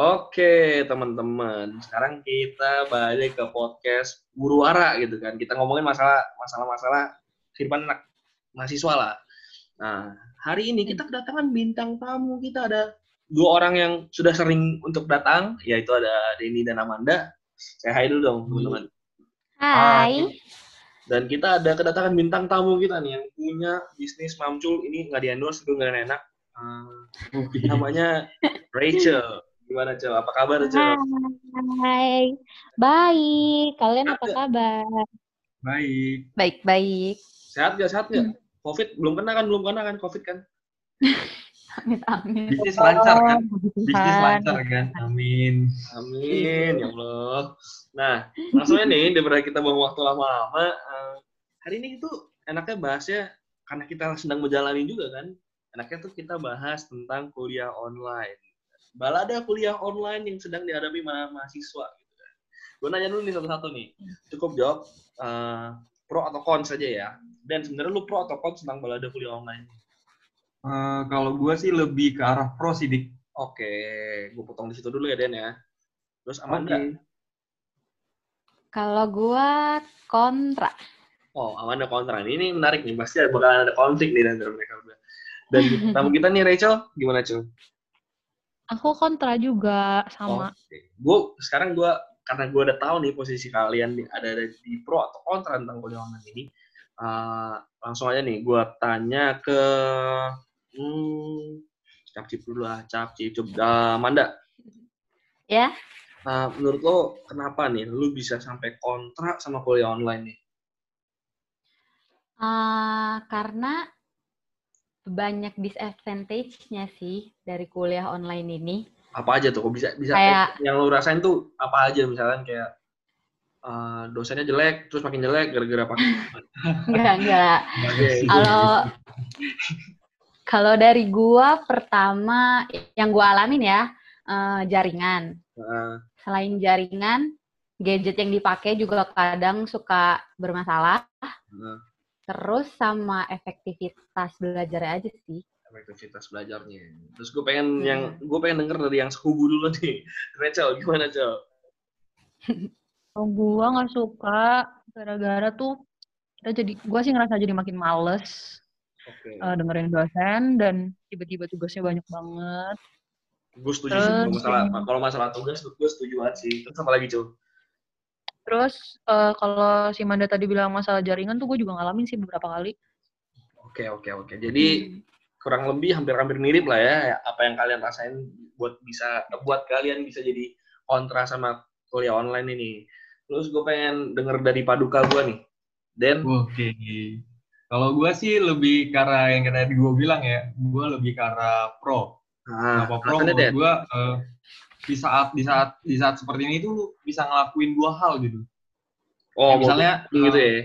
Oke, teman-teman. Sekarang kita balik ke podcast Buruara gitu kan. Kita ngomongin masalah masalah-masalah kehidupan anak mahasiswa lah. Nah, hari ini kita kedatangan bintang tamu. Kita ada dua orang yang sudah sering untuk datang, yaitu ada Denny dan Amanda. Saya hai dulu dong, teman-teman. Hai. Dan kita ada kedatangan bintang tamu kita nih yang punya bisnis mamcul. Ini nggak di-endorse, itu nggak enak. Uh, namanya Rachel. Gimana, Cel? Apa kabar, Cel? Hai. Baik. Kalian apa kabar? Baik. Baik, baik. Sehat gak? Sehat gak? Covid belum kena kan? Belum kena kan Covid kan? Amin, amin. Bisnis lancar kan? Bisnis lancar kan? Amin. Amin, ya Allah. Nah, langsungnya nih, daripada kita buang waktu lama-lama, uh, hari ini itu enaknya bahasnya, karena kita sedang menjalani juga kan, enaknya tuh kita bahas tentang kuliah online balada kuliah online yang sedang dihadapi ma mahasiswa gitu kan. Gue nanya dulu nih satu-satu nih. Cukup jawab uh, pro atau con saja ya. Dan sebenarnya lu pro atau con tentang balada kuliah online? Uh, kalau gue sih lebih ke arah pro sih, Dik. Oke, gue potong di situ dulu ya, Den ya. Terus Amanda? Okay. Kalau gue kontra. Oh, Amanda kontra. Ini menarik nih, pasti bakalan ada konflik nih antara mereka berdua. Dan tamu kita nih, Rachel, gimana, Cil? Aku kontra juga sama. Okay. Gue sekarang gue karena gue udah tahu nih posisi kalian ada di pro atau kontra tentang kuliah online ini. Uh, langsung aja nih, gue tanya ke hmm, Capcip dulu lah, Capcip, uh, Manda. Ya. Uh, menurut lo kenapa nih lu bisa sampai kontra sama kuliah online nih? Uh, karena banyak disadvantage-nya sih dari kuliah online ini. Apa aja tuh? Kok bisa bisa kayak, yang lo rasain tuh apa aja misalnya kayak uh, dosennya jelek terus makin jelek gara-gara pakai enggak enggak. Kalau kalau dari gua pertama yang gua alamin ya uh, jaringan. Uh. Selain jaringan, gadget yang dipakai juga kadang suka bermasalah. Uh terus sama efektivitas belajar aja sih efektivitas belajarnya terus gue pengen hmm. yang gue pengen denger dari yang sehubu dulu nih Rachel gimana Cel? Oh, gue nggak suka gara-gara tuh kita jadi gue sih ngerasa jadi makin males okay. uh, eh, dengerin dosen dan tiba-tiba tugasnya banyak banget. Gue setuju Terus, sih kalau masalah kalau masalah tugas gue setuju banget sih. Terus apa lagi Cil? Terus uh, kalau si Manda tadi bilang masalah jaringan tuh gue juga ngalamin sih beberapa kali. Oke oke oke. Jadi hmm. kurang lebih hampir-hampir mirip lah ya apa yang kalian rasain buat bisa buat kalian bisa jadi kontra sama kuliah online ini. Terus gue pengen denger dari paduka gue nih. Den. Oke. Okay. Kalau gue sih lebih karena yang tadi gue bilang ya, gue lebih arah pro. Ah, Kenapa pro? Menurut gue uh, di saat di saat di saat seperti ini tuh lu bisa ngelakuin dua hal gitu. Oh, ya, misalnya gitu ya.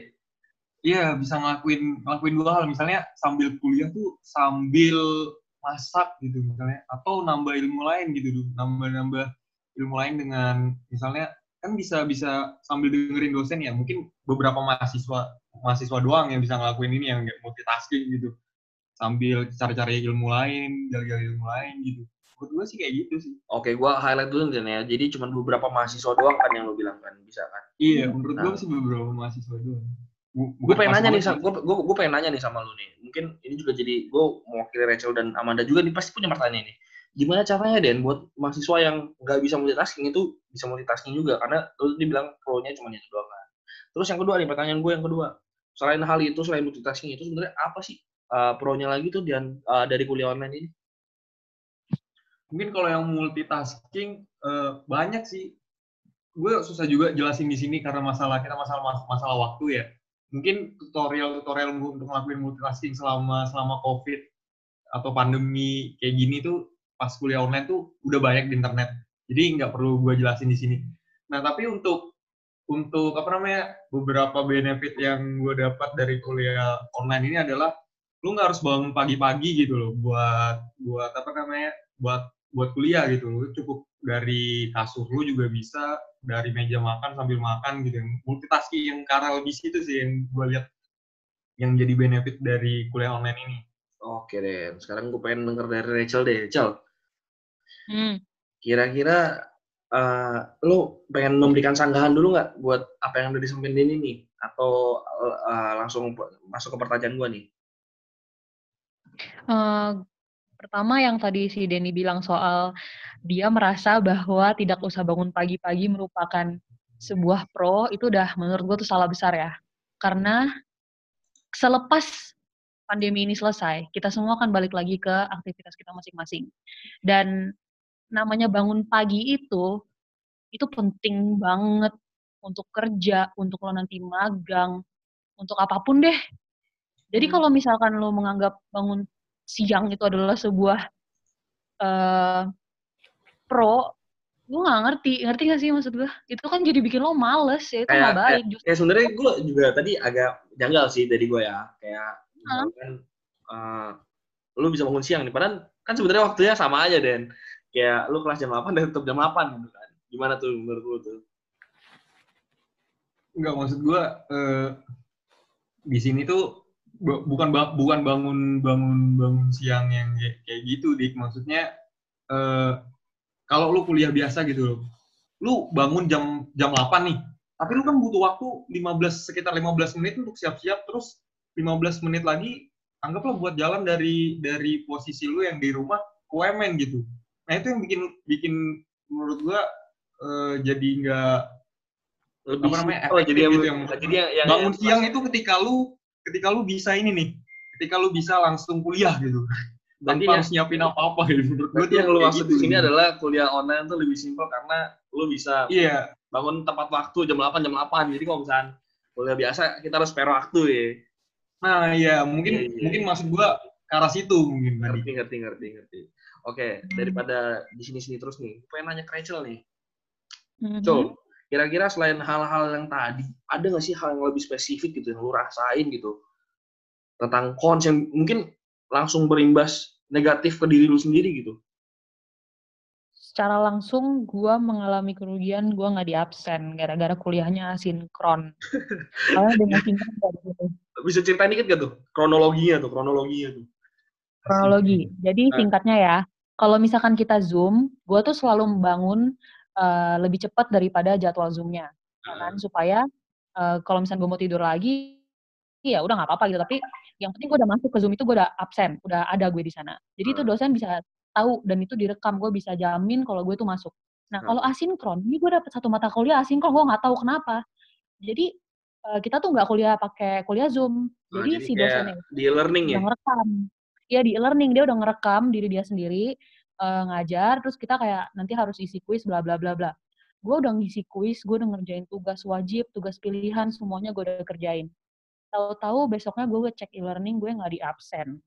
Iya, bisa ngelakuin ngelakuin dua hal. Misalnya sambil kuliah tuh sambil masak gitu misalnya atau nambah ilmu lain gitu tuh, nambah-nambah ilmu lain dengan misalnya kan bisa bisa sambil dengerin dosen ya mungkin beberapa mahasiswa mahasiswa doang yang bisa ngelakuin ini yang multitasking gitu sambil cari-cari ilmu lain, gali-gali ilmu lain gitu. Menurut gue sih kayak gitu sih. Oke gue highlight dulu nih ya. Jadi cuma beberapa mahasiswa doang kan yang lo bilang kan bisa kan? Iya menurut nah. gue sih beberapa mahasiswa doang. Gue pengen nanya nih gue gue pengen nanya nih sama lu nih. Mungkin ini juga jadi gue mewakili Rachel dan Amanda juga nih pasti punya pertanyaan ini. Gimana caranya Den buat mahasiswa yang nggak bisa multitasking itu bisa multitasking juga? Karena lu tadi bilang pro-nya cuma itu doang kan. Terus yang kedua nih pertanyaan gue yang kedua. Selain hal itu selain multitasking itu sebenarnya apa sih uh, pro-nya lagi tuh dan uh, dari kuliah online ini? Mungkin kalau yang multitasking uh, banyak sih. Gue susah juga jelasin di sini karena masalah kita masalah masalah waktu ya. Mungkin tutorial tutorial untuk ngelakuin multitasking selama selama covid atau pandemi kayak gini tuh pas kuliah online tuh udah banyak di internet. Jadi nggak perlu gue jelasin di sini. Nah tapi untuk untuk apa namanya beberapa benefit yang gue dapat dari kuliah online ini adalah lu nggak harus bangun pagi-pagi gitu loh buat buat apa namanya buat buat kuliah gitu. Lu cukup dari kasur lu juga bisa dari meja makan sambil makan gitu. Multitasking yang karena lebih situ sih yang gue lihat yang jadi benefit dari kuliah online ini. Oke deh sekarang gue pengen denger dari Rachel deh. Rachel. Hmm. kira-kira uh, lu pengen memberikan sanggahan dulu nggak buat apa yang udah disampaikan ini nih? Atau uh, langsung masuk ke pertanyaan gua nih uh, pertama yang tadi si Denny bilang soal dia merasa bahwa tidak usah bangun pagi-pagi merupakan sebuah pro itu udah menurut gue tuh salah besar ya karena selepas pandemi ini selesai, kita semua akan balik lagi ke aktivitas kita masing-masing. Dan namanya bangun pagi itu, itu penting banget untuk kerja, untuk lo nanti magang, untuk apa pun deh. Jadi hmm. kalau misalkan lo menganggap bangun siang itu adalah sebuah uh, pro, gue gak ngerti, ngerti gak sih maksud gue? Itu kan jadi bikin lo males ya, itu kayak, gak baik. Kayak, ya sebenarnya gue juga tadi agak janggal sih dari gue ya, kayak hmm. kan uh, lu bisa bangun siang nih, padahal kan sebenarnya waktunya sama aja Den. Kayak lu kelas jam 8 dan tutup jam 8 gitu kan. Gimana tuh menurut lu tuh? Enggak, maksud gue uh, di sini tuh bukan bukan bangun bangun bangun siang yang kayak, kayak gitu dik. Maksudnya uh, kalau lu kuliah biasa gitu loh lu bangun jam jam 8 nih. Tapi lu kan butuh waktu 15 sekitar 15 menit untuk siap-siap. Terus 15 menit lagi anggaplah buat jalan dari dari posisi lu yang di rumah ke UMN gitu. Nah itu yang bikin bikin menurut gua uh, jadi nggak lebih apa namanya oh, jadi gitu yang, jadi yang, yang bangun yang, siang itu ketika lu ketika lu bisa ini nih ketika lu bisa langsung kuliah gitu Berarti yang nyiapin apa-apa gitu. Gue yang lu maksud gitu. di sini adalah kuliah online tuh lebih simpel karena lu bisa iya. bangun tepat waktu jam 8 jam 8. Jadi kalau misalnya kuliah biasa kita harus spare waktu ya. Nah, iya mungkin iya, iya. mungkin maksud gua ke arah situ mungkin ngerti, tadi. Ngerti, ngerti, ngerti. Oke, daripada di sini-sini terus nih, pengen nanya ke Rachel nih. Mm-hmm. Kira-kira selain hal-hal yang tadi, ada nggak sih hal yang lebih spesifik gitu yang lu rasain gitu tentang cons yang mungkin langsung berimbas negatif ke diri lu sendiri gitu? Secara langsung gue mengalami kerugian gue nggak di absen gara-gara kuliahnya asinkron. Karena dengan sinkron gitu. Bisa ceritain dikit gak tuh kronologinya tuh kronologinya tuh? Kronologi. Jadi nah. singkatnya ya, kalau misalkan kita zoom, gue tuh selalu membangun uh, lebih cepat daripada jadwal zoomnya, ya kan? Supaya uh, kalau misalnya gue mau tidur lagi, ya udah nggak apa-apa gitu. Tapi yang penting gue udah masuk ke Zoom itu gue udah absen, udah ada gue di sana. Jadi itu hmm. dosen bisa tahu dan itu direkam, gue bisa jamin kalau gue tuh masuk. Nah kalau asinkron, ini gue dapet satu mata kuliah asinkron, gue nggak tahu kenapa. Jadi uh, kita tuh nggak kuliah pakai kuliah Zoom. Jadi, nah, jadi si dosennya di learning ya. Ngerekam. Iya di e-learning dia udah ngerekam diri dia sendiri uh, ngajar, terus kita kayak nanti harus isi kuis bla bla bla bla. Gue udah ngisi kuis, gue udah ngerjain tugas wajib, tugas pilihan, semuanya gue udah kerjain. Tahu-tahu besoknya gue cek e-learning gue nggak di absen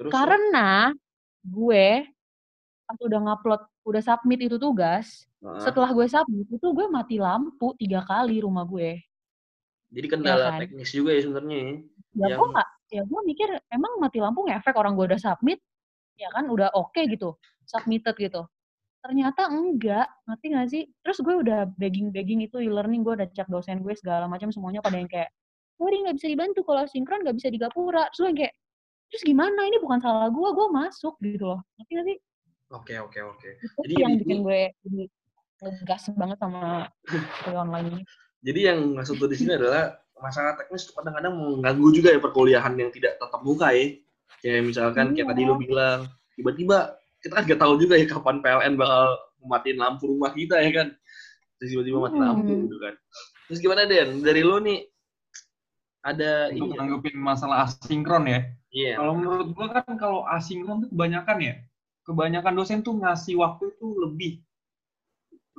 Terus, karena gue pas udah ngupload udah submit itu tugas uh setelah gue submit itu gue mati lampu tiga kali rumah gue. Jadi kendala ya kan? teknis juga ya sebenarnya ya, ya yang... gue nggak ya gue mikir emang mati lampu ngefek orang gue udah submit ya kan udah oke okay gitu submitted gitu. Ternyata enggak ngerti gak sih? Terus gue udah begging begging itu e-learning gue udah cek dosen gue segala macam semuanya pada yang kayak sorry nggak bisa dibantu kalau sinkron nggak bisa di gapura. Terus gue kayak terus gimana? Ini bukan salah gue gue masuk gitu loh. Ngerti gak sih? Oke oke oke. Jadi yang bikin gue jadi ngegas banget sama kuliah online ini. Jadi yang maksud gue di sini adalah masalah teknis kadang-kadang mengganggu juga ya perkuliahan yang tidak tetap muka ya kayak misalkan kayak tadi lo iya. bilang tiba-tiba kita kan nggak tahu juga ya kapan PLN bakal matiin lampu rumah kita ya kan terus tiba-tiba mati lampu gitu kan terus gimana Den dari lo nih ada untuk ini masalah asinkron ya. Iya. Yeah. Kalau menurut gua kan kalau asinkron tuh kebanyakan ya, kebanyakan dosen tuh ngasih waktu itu lebih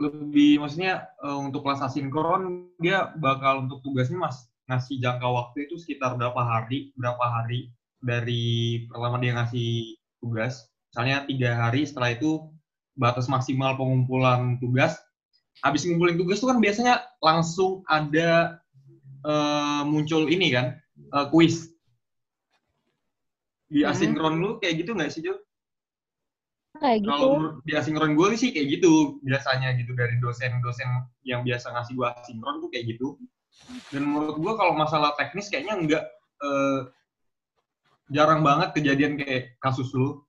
lebih maksudnya uh, untuk kelas asinkron dia bakal untuk tugasnya mas ngasih jangka waktu itu sekitar berapa hari berapa hari dari pertama dia ngasih tugas misalnya tiga hari setelah itu batas maksimal pengumpulan tugas habis ngumpulin tugas itu kan biasanya langsung ada uh, muncul ini kan uh, kuis di hmm. asinkron lu kayak gitu nggak sih Jo? Kayak gitu. Kalau di asinkron gue sih kayak gitu biasanya gitu dari dosen-dosen yang biasa ngasih gue asinkron tuh kayak gitu. Dan menurut gue kalau masalah teknis kayaknya nggak uh, jarang banget kejadian kayak kasus lu.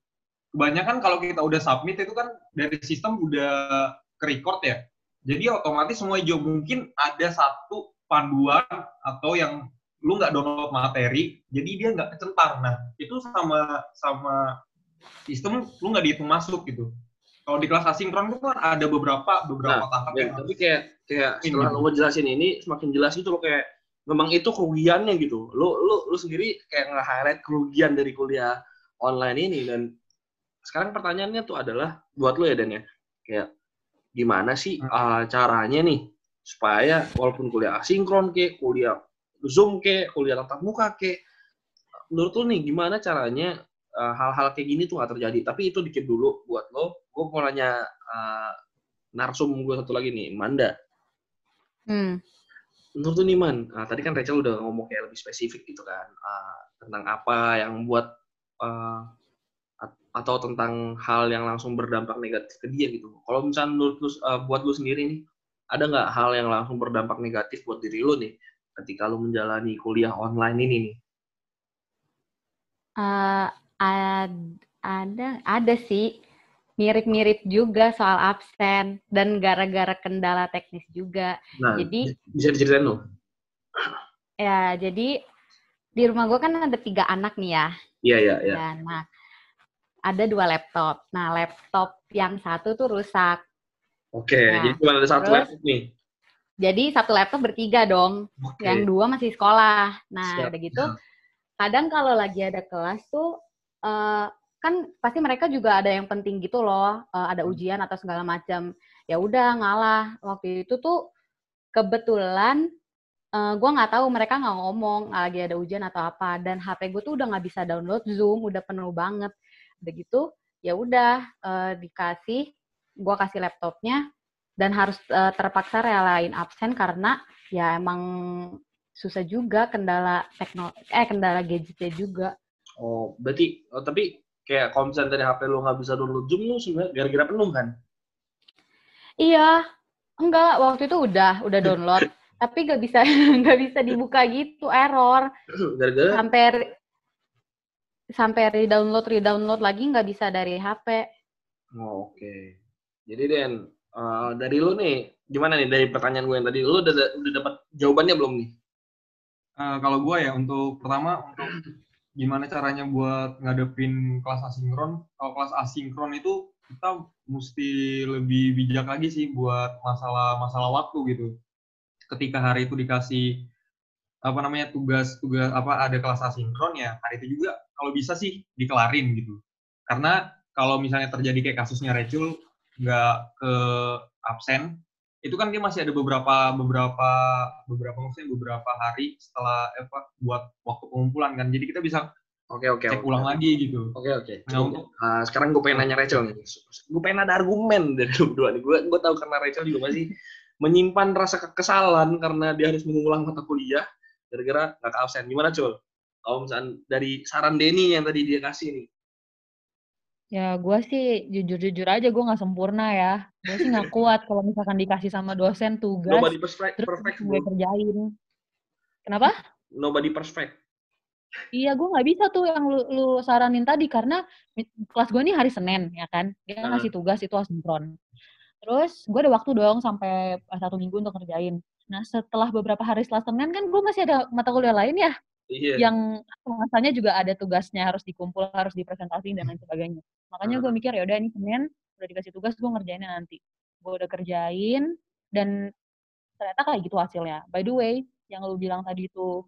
kebanyakan kalau kita udah submit itu kan dari sistem udah ke record ya. Jadi otomatis semua hijau mungkin ada satu panduan atau yang lu nggak download materi, jadi dia nggak kecentang. Nah, itu sama sama sistem lu nggak dihitung masuk gitu. Kalau di kelas asinkron itu kan ada beberapa beberapa nah, tahap ya, tapi kayak kayak setelah lu jelasin ini semakin jelas gitu loh kayak memang itu kerugiannya gitu. Lu lu lu sendiri kayak nge-highlight kerugian dari kuliah online ini dan sekarang pertanyaannya tuh adalah buat lu ya Dan ya. Kayak gimana sih uh, caranya nih supaya walaupun kuliah asinkron ke, kuliah Zoom ke, kuliah tatap muka ke, menurut lu nih gimana caranya eh, hal-hal uh, kayak gini tuh gak terjadi? Tapi itu dikit dulu buat lo. Gue mau nanya uh, narsum gue satu lagi nih, Manda. Hmm. Menurut lu nih Man, uh, tadi kan Rachel udah ngomong kayak lebih spesifik gitu kan, uh, tentang apa yang buat uh, atau tentang hal yang langsung berdampak negatif ke dia gitu. Kalau misalnya menurut lu, uh, buat lu sendiri nih, ada nggak hal yang langsung berdampak negatif buat diri lu nih ketika lu menjalani kuliah online ini nih? Uh, ad, ada ada sih mirip-mirip juga soal absen dan gara-gara kendala teknis juga. Nah, jadi bisa diceritain lo? Ya, jadi di rumah gue kan ada tiga anak nih ya. Iya, iya, iya. Nah, ada dua laptop. Nah, laptop yang satu tuh rusak. Oke, okay, nah, jadi cuma ada satu terus, laptop nih. Jadi satu laptop bertiga dong. Okay. Yang dua masih sekolah. Nah, Siap. udah gitu. Kadang kalau lagi ada kelas tuh uh, kan pasti mereka juga ada yang penting gitu loh, uh, ada ujian atau segala macam. Ya udah ngalah. Waktu itu tuh kebetulan uh, gue nggak tahu mereka nggak ngomong lagi ada ujian atau apa dan HP gue tuh udah nggak bisa download Zoom, udah penuh banget. Udah gitu, ya udah uh, dikasih gue kasih laptopnya dan harus uh, terpaksa relain absen karena ya emang susah juga kendala teknologi eh kendala gadgetnya juga. Oh, berarti oh, tapi kayak kalau misalnya dari HP lu nggak bisa download Zoom lu sebenarnya gara-gara penuh kan? Iya, enggak waktu itu udah udah download tapi nggak bisa nggak bisa dibuka gitu error. Gara-gara sampai sampai re-download re-download lagi nggak bisa dari HP. Oh, Oke. Okay. Jadi Den, uh, dari lu nih, gimana nih dari pertanyaan gue yang tadi, lu udah, udah dapat jawabannya belum nih? Uh, kalau gue ya, untuk pertama, untuk gimana caranya buat ngadepin kelas asinkron. Kalau kelas asinkron itu kita mesti lebih bijak lagi sih buat masalah-masalah waktu gitu. Ketika hari itu dikasih apa namanya tugas tugas apa ada kelas asinkron ya hari itu juga kalau bisa sih dikelarin gitu. Karena kalau misalnya terjadi kayak kasusnya Recul nggak ke absen itu kan dia masih ada beberapa beberapa beberapa maksudnya beberapa hari setelah apa buat waktu pengumpulan kan. Jadi kita bisa oke oke cek okay, ulang lagi gitu. Oke okay, oke. Okay. nah, untuk uh, sekarang gue pengen nanya Rachel nih. Gue pengen ada argumen dari lu berdua nih. Gue gue tahu karena Rachel juga masih menyimpan rasa kekesalan karena dia harus mengulang mata kuliah gara-gara nggak ke absen. Gimana Cul? Kalau misalnya dari saran Denny yang tadi dia kasih nih Ya, gue sih jujur-jujur aja gue nggak sempurna ya. Gue sih nggak kuat kalau misalkan dikasih sama dosen tugas, Nobody perfect, terus perfect, gue kerjain. Kenapa? Nobody perfect. Iya, gue nggak bisa tuh yang lu, lu saranin tadi karena kelas gue nih hari Senin ya kan, dia uh. ngasih tugas itu asinkron. Terus gue ada waktu dong sampai satu minggu untuk kerjain. Nah setelah beberapa hari setelah Senin kan gue masih ada mata kuliah lain ya. Iya. Yang masanya juga ada tugasnya harus dikumpul, harus dipresentasi dan lain sebagainya. Makanya gue mikir ya udah ini Senin udah dikasih tugas gue ngerjainnya nanti. Gue udah kerjain dan ternyata kayak gitu hasilnya. By the way, yang lu bilang tadi itu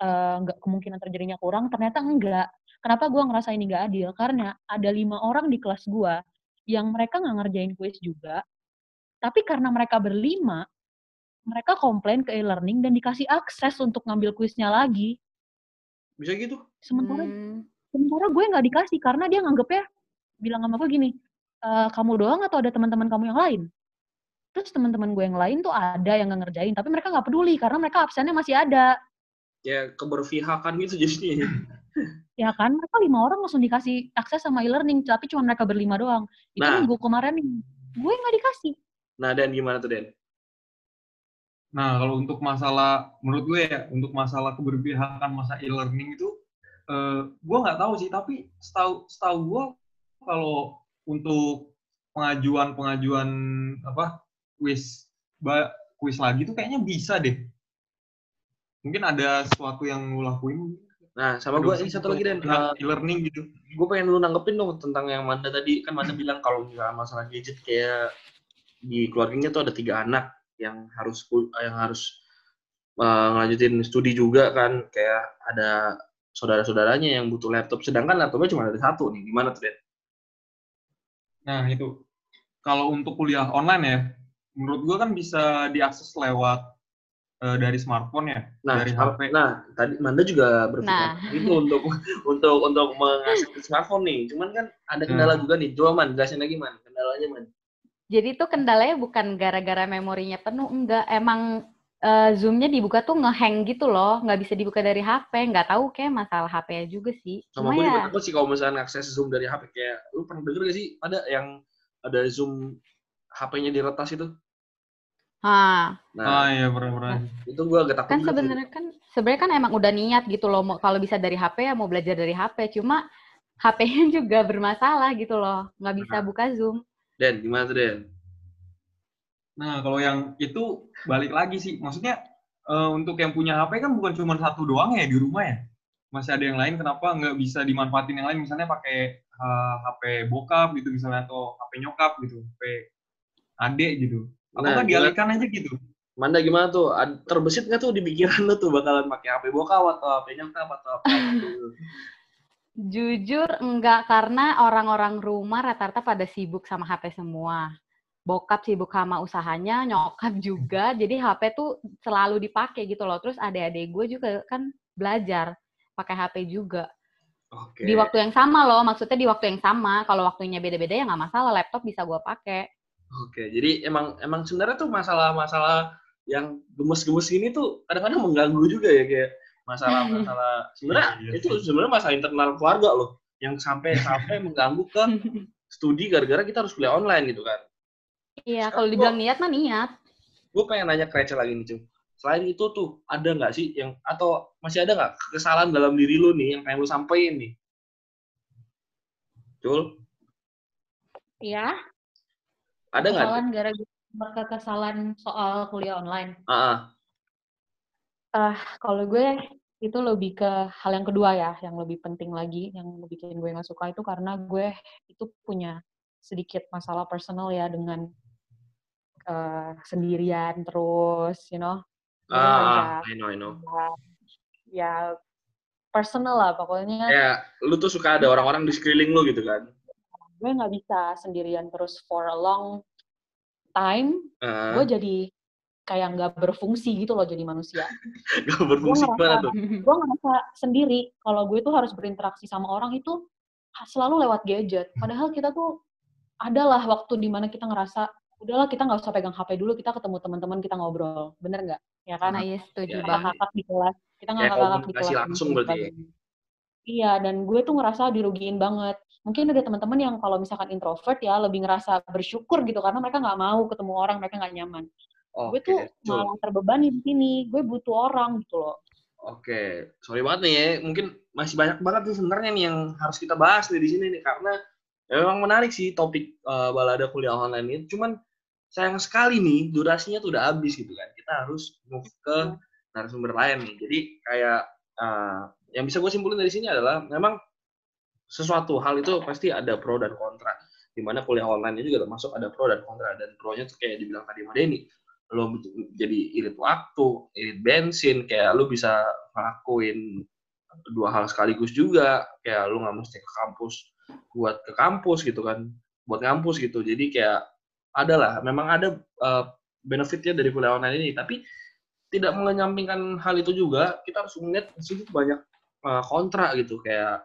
nggak uh, kemungkinan terjadinya kurang, ternyata enggak. Kenapa gue ngerasa ini nggak adil? Karena ada lima orang di kelas gue yang mereka nggak ngerjain kuis juga, tapi karena mereka berlima, mereka komplain ke e-learning dan dikasih akses untuk ngambil kuisnya lagi. Bisa gitu? Sementara hmm. sementara gue nggak dikasih karena dia nganggepnya bilang sama gue gini, e, kamu doang atau ada teman-teman kamu yang lain? Terus teman-teman gue yang lain tuh ada yang nggak ngerjain, tapi mereka nggak peduli karena mereka absennya masih ada. Ya keberpihakan gitu jadinya. ya kan, mereka lima orang langsung dikasih akses sama e-learning, tapi cuma mereka berlima doang. Itu nah. minggu kemarin nih, gue nggak dikasih. Nah, Dan gimana tuh, Den? Nah, kalau untuk masalah, menurut gue ya, untuk masalah keberpihakan masa e-learning itu, uh, gue nggak tahu sih, tapi setahu setahu gue kalau untuk pengajuan-pengajuan apa kuis kuis lagi tuh kayaknya bisa deh. Mungkin ada sesuatu yang lu lakuin. Nah, sama gue ini satu lagi dan uh, learning gitu. Gue pengen lu nanggepin dong tentang yang Manda tadi kan Manda bilang kalau misalnya masalah gadget kayak di keluarganya tuh ada tiga anak yang harus yang harus uh, ngelanjutin studi juga kan kayak ada saudara-saudaranya yang butuh laptop sedangkan laptopnya cuma ada satu nih gimana tuh Nah itu kalau untuk kuliah online ya menurut gua kan bisa diakses lewat uh, dari smartphone ya nah, dari HP. Nah tadi Manda juga berpikir nah. itu untuk untuk untuk mengakses smartphone nih cuman kan ada kendala nah. juga nih coba man jelasin lagi man kendalanya man jadi itu kendalanya bukan gara-gara memorinya penuh, enggak. Emang uh, Zoom-nya dibuka tuh ngehang gitu loh, nggak bisa dibuka dari HP. Nggak tahu kayak masalah HP juga sih. Sama gue ya... juga sih kalau misalnya akses Zoom dari HP. Kayak, lu pernah denger gak sih ada yang ada Zoom HP-nya diretas itu? Ha. Nah, ah iya pernah-pernah. Itu gue agak takut. Kan sebenarnya kan sebenarnya kan emang udah niat gitu loh, mau kalau bisa dari HP ya mau belajar dari HP. Cuma HP-nya juga bermasalah gitu loh, nggak bisa nah. buka Zoom. Den, gimana tuh Den? Nah, kalau yang itu balik lagi sih. Maksudnya uh, untuk yang punya HP kan bukan cuma satu doang ya di rumah ya. Masih ada yang lain, kenapa nggak bisa dimanfaatin yang lain? Misalnya pakai uh, eh, HP bokap gitu misalnya, atau HP nyokap gitu, HP adik gitu. Apakah nah, dialihkan aja gitu? Manda gimana tuh? Terbesit nggak tuh di pikiran lo tuh bakalan pakai HP bokap atau HP nyokap atau apa? Jujur enggak, karena orang-orang rumah rata-rata pada sibuk sama HP semua. Bokap sibuk sama usahanya, nyokap juga, jadi HP tuh selalu dipakai gitu loh. Terus adik-adik gue juga kan belajar pakai HP juga. Okay. Di waktu yang sama loh, maksudnya di waktu yang sama. Kalau waktunya beda-beda ya nggak masalah, laptop bisa gue pakai. Oke, okay. jadi emang emang sebenarnya tuh masalah-masalah yang gemes-gemes ini tuh kadang-kadang mengganggu juga ya kayak masalah-masalah sebenarnya iya, iya, itu sebenarnya masalah internal keluarga loh yang sampai sampai mengganggu ke studi gara-gara kita harus kuliah online gitu kan. Iya, kalau dibilang niat mah niat. Gue pengen nanya ke Rachel lagi nih, Cung. Selain itu tuh, ada nggak sih yang, atau masih ada nggak kesalahan dalam diri lu nih yang pengen lu sampaikan nih? Cul? Iya. Ada nggak? Kesalahan gara-gara kesalahan soal kuliah online. Ah. Uh kalau gue itu lebih ke hal yang kedua ya, yang lebih penting lagi, yang bikin gue nggak suka itu karena gue itu punya sedikit masalah personal ya dengan uh, sendirian terus, you know. Ah, ya, I know, I know. Ya, ya personal lah pokoknya. Ya, lu tuh suka ada orang-orang di sekeliling lu gitu kan? Gue nggak bisa sendirian terus for a long time. Uh. Gue jadi kayak nggak berfungsi gitu loh jadi manusia. Gak berfungsi gimana tuh? Gue ngerasa sendiri kalau gue tuh harus berinteraksi sama orang itu selalu lewat gadget. Padahal kita tuh adalah waktu di mana kita ngerasa udahlah kita nggak usah pegang HP dulu kita ketemu teman-teman kita ngobrol bener nggak ya kan nah, iya setuju ya, banget kakak di kelas kita nggak kakak di kelas langsung berarti ya? iya dan gue tuh ngerasa dirugiin banget mungkin ada teman-teman yang kalau misalkan introvert ya lebih ngerasa bersyukur gitu karena mereka nggak mau ketemu orang mereka nggak nyaman Okay, gue tuh malah terbebani di sini. Gue butuh orang gitu loh. Oke, okay. sorry banget nih ya. Mungkin masih banyak banget nih sebenarnya nih yang harus kita bahas nih di sini nih karena ya memang menarik sih topik uh, balada kuliah online ini. Cuman sayang sekali nih durasinya tuh udah habis gitu kan. Kita harus move ke narasumber lain nih. Jadi kayak uh, yang bisa gue simpulin dari sini adalah memang sesuatu hal itu pasti ada pro dan kontra. Di mana kuliah online ini juga termasuk ada pro dan kontra. Dan pro-nya tuh kayak dibilang tadi Mbak Denny lo jadi irit waktu, irit bensin, kayak lo bisa ngelakuin dua hal sekaligus juga, kayak lo nggak mesti ke kampus buat ke kampus gitu kan, buat ngampus gitu. Jadi kayak ada lah, memang ada uh, benefitnya dari kuliah online ini, tapi tidak menyampingkan hal itu juga, kita harus melihat di banyak uh, kontra gitu, kayak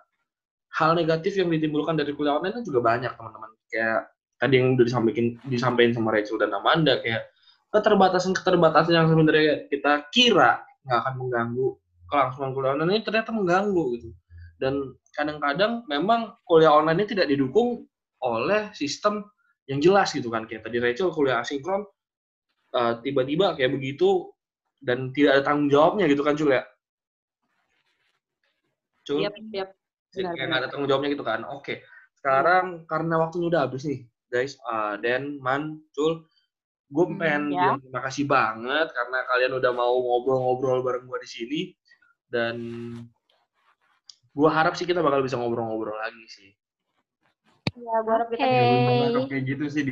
hal negatif yang ditimbulkan dari kuliah online itu juga banyak teman-teman. Kayak tadi yang udah disampaikan disampaikan sama Rachel dan Amanda kayak keterbatasan-keterbatasan yang sebenarnya kita kira nggak akan mengganggu kelangsungan kuliah online ini ternyata mengganggu gitu. Dan kadang-kadang memang kuliah online ini tidak didukung oleh sistem yang jelas gitu kan. Kayak tadi Rachel kuliah asinkron uh, tiba-tiba kayak begitu dan tidak ada tanggung jawabnya gitu kan Cul ya? Cul? Yep, yep. Benar, kayak nggak ada tanggung jawabnya gitu kan. Oke. sekarang karena waktunya udah habis nih, guys. Uh, Dan, Man, Cul, gue hmm, pengen ya. bilang terima kasih banget karena kalian udah mau ngobrol-ngobrol bareng gue di sini dan gue harap sih kita bakal bisa ngobrol-ngobrol lagi sih. Ya, gue harap kita bisa kayak gitu sih.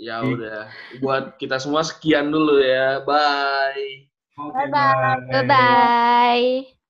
Ya udah, buat kita semua sekian dulu ya. Bye. Okay, bye. Bye. bye.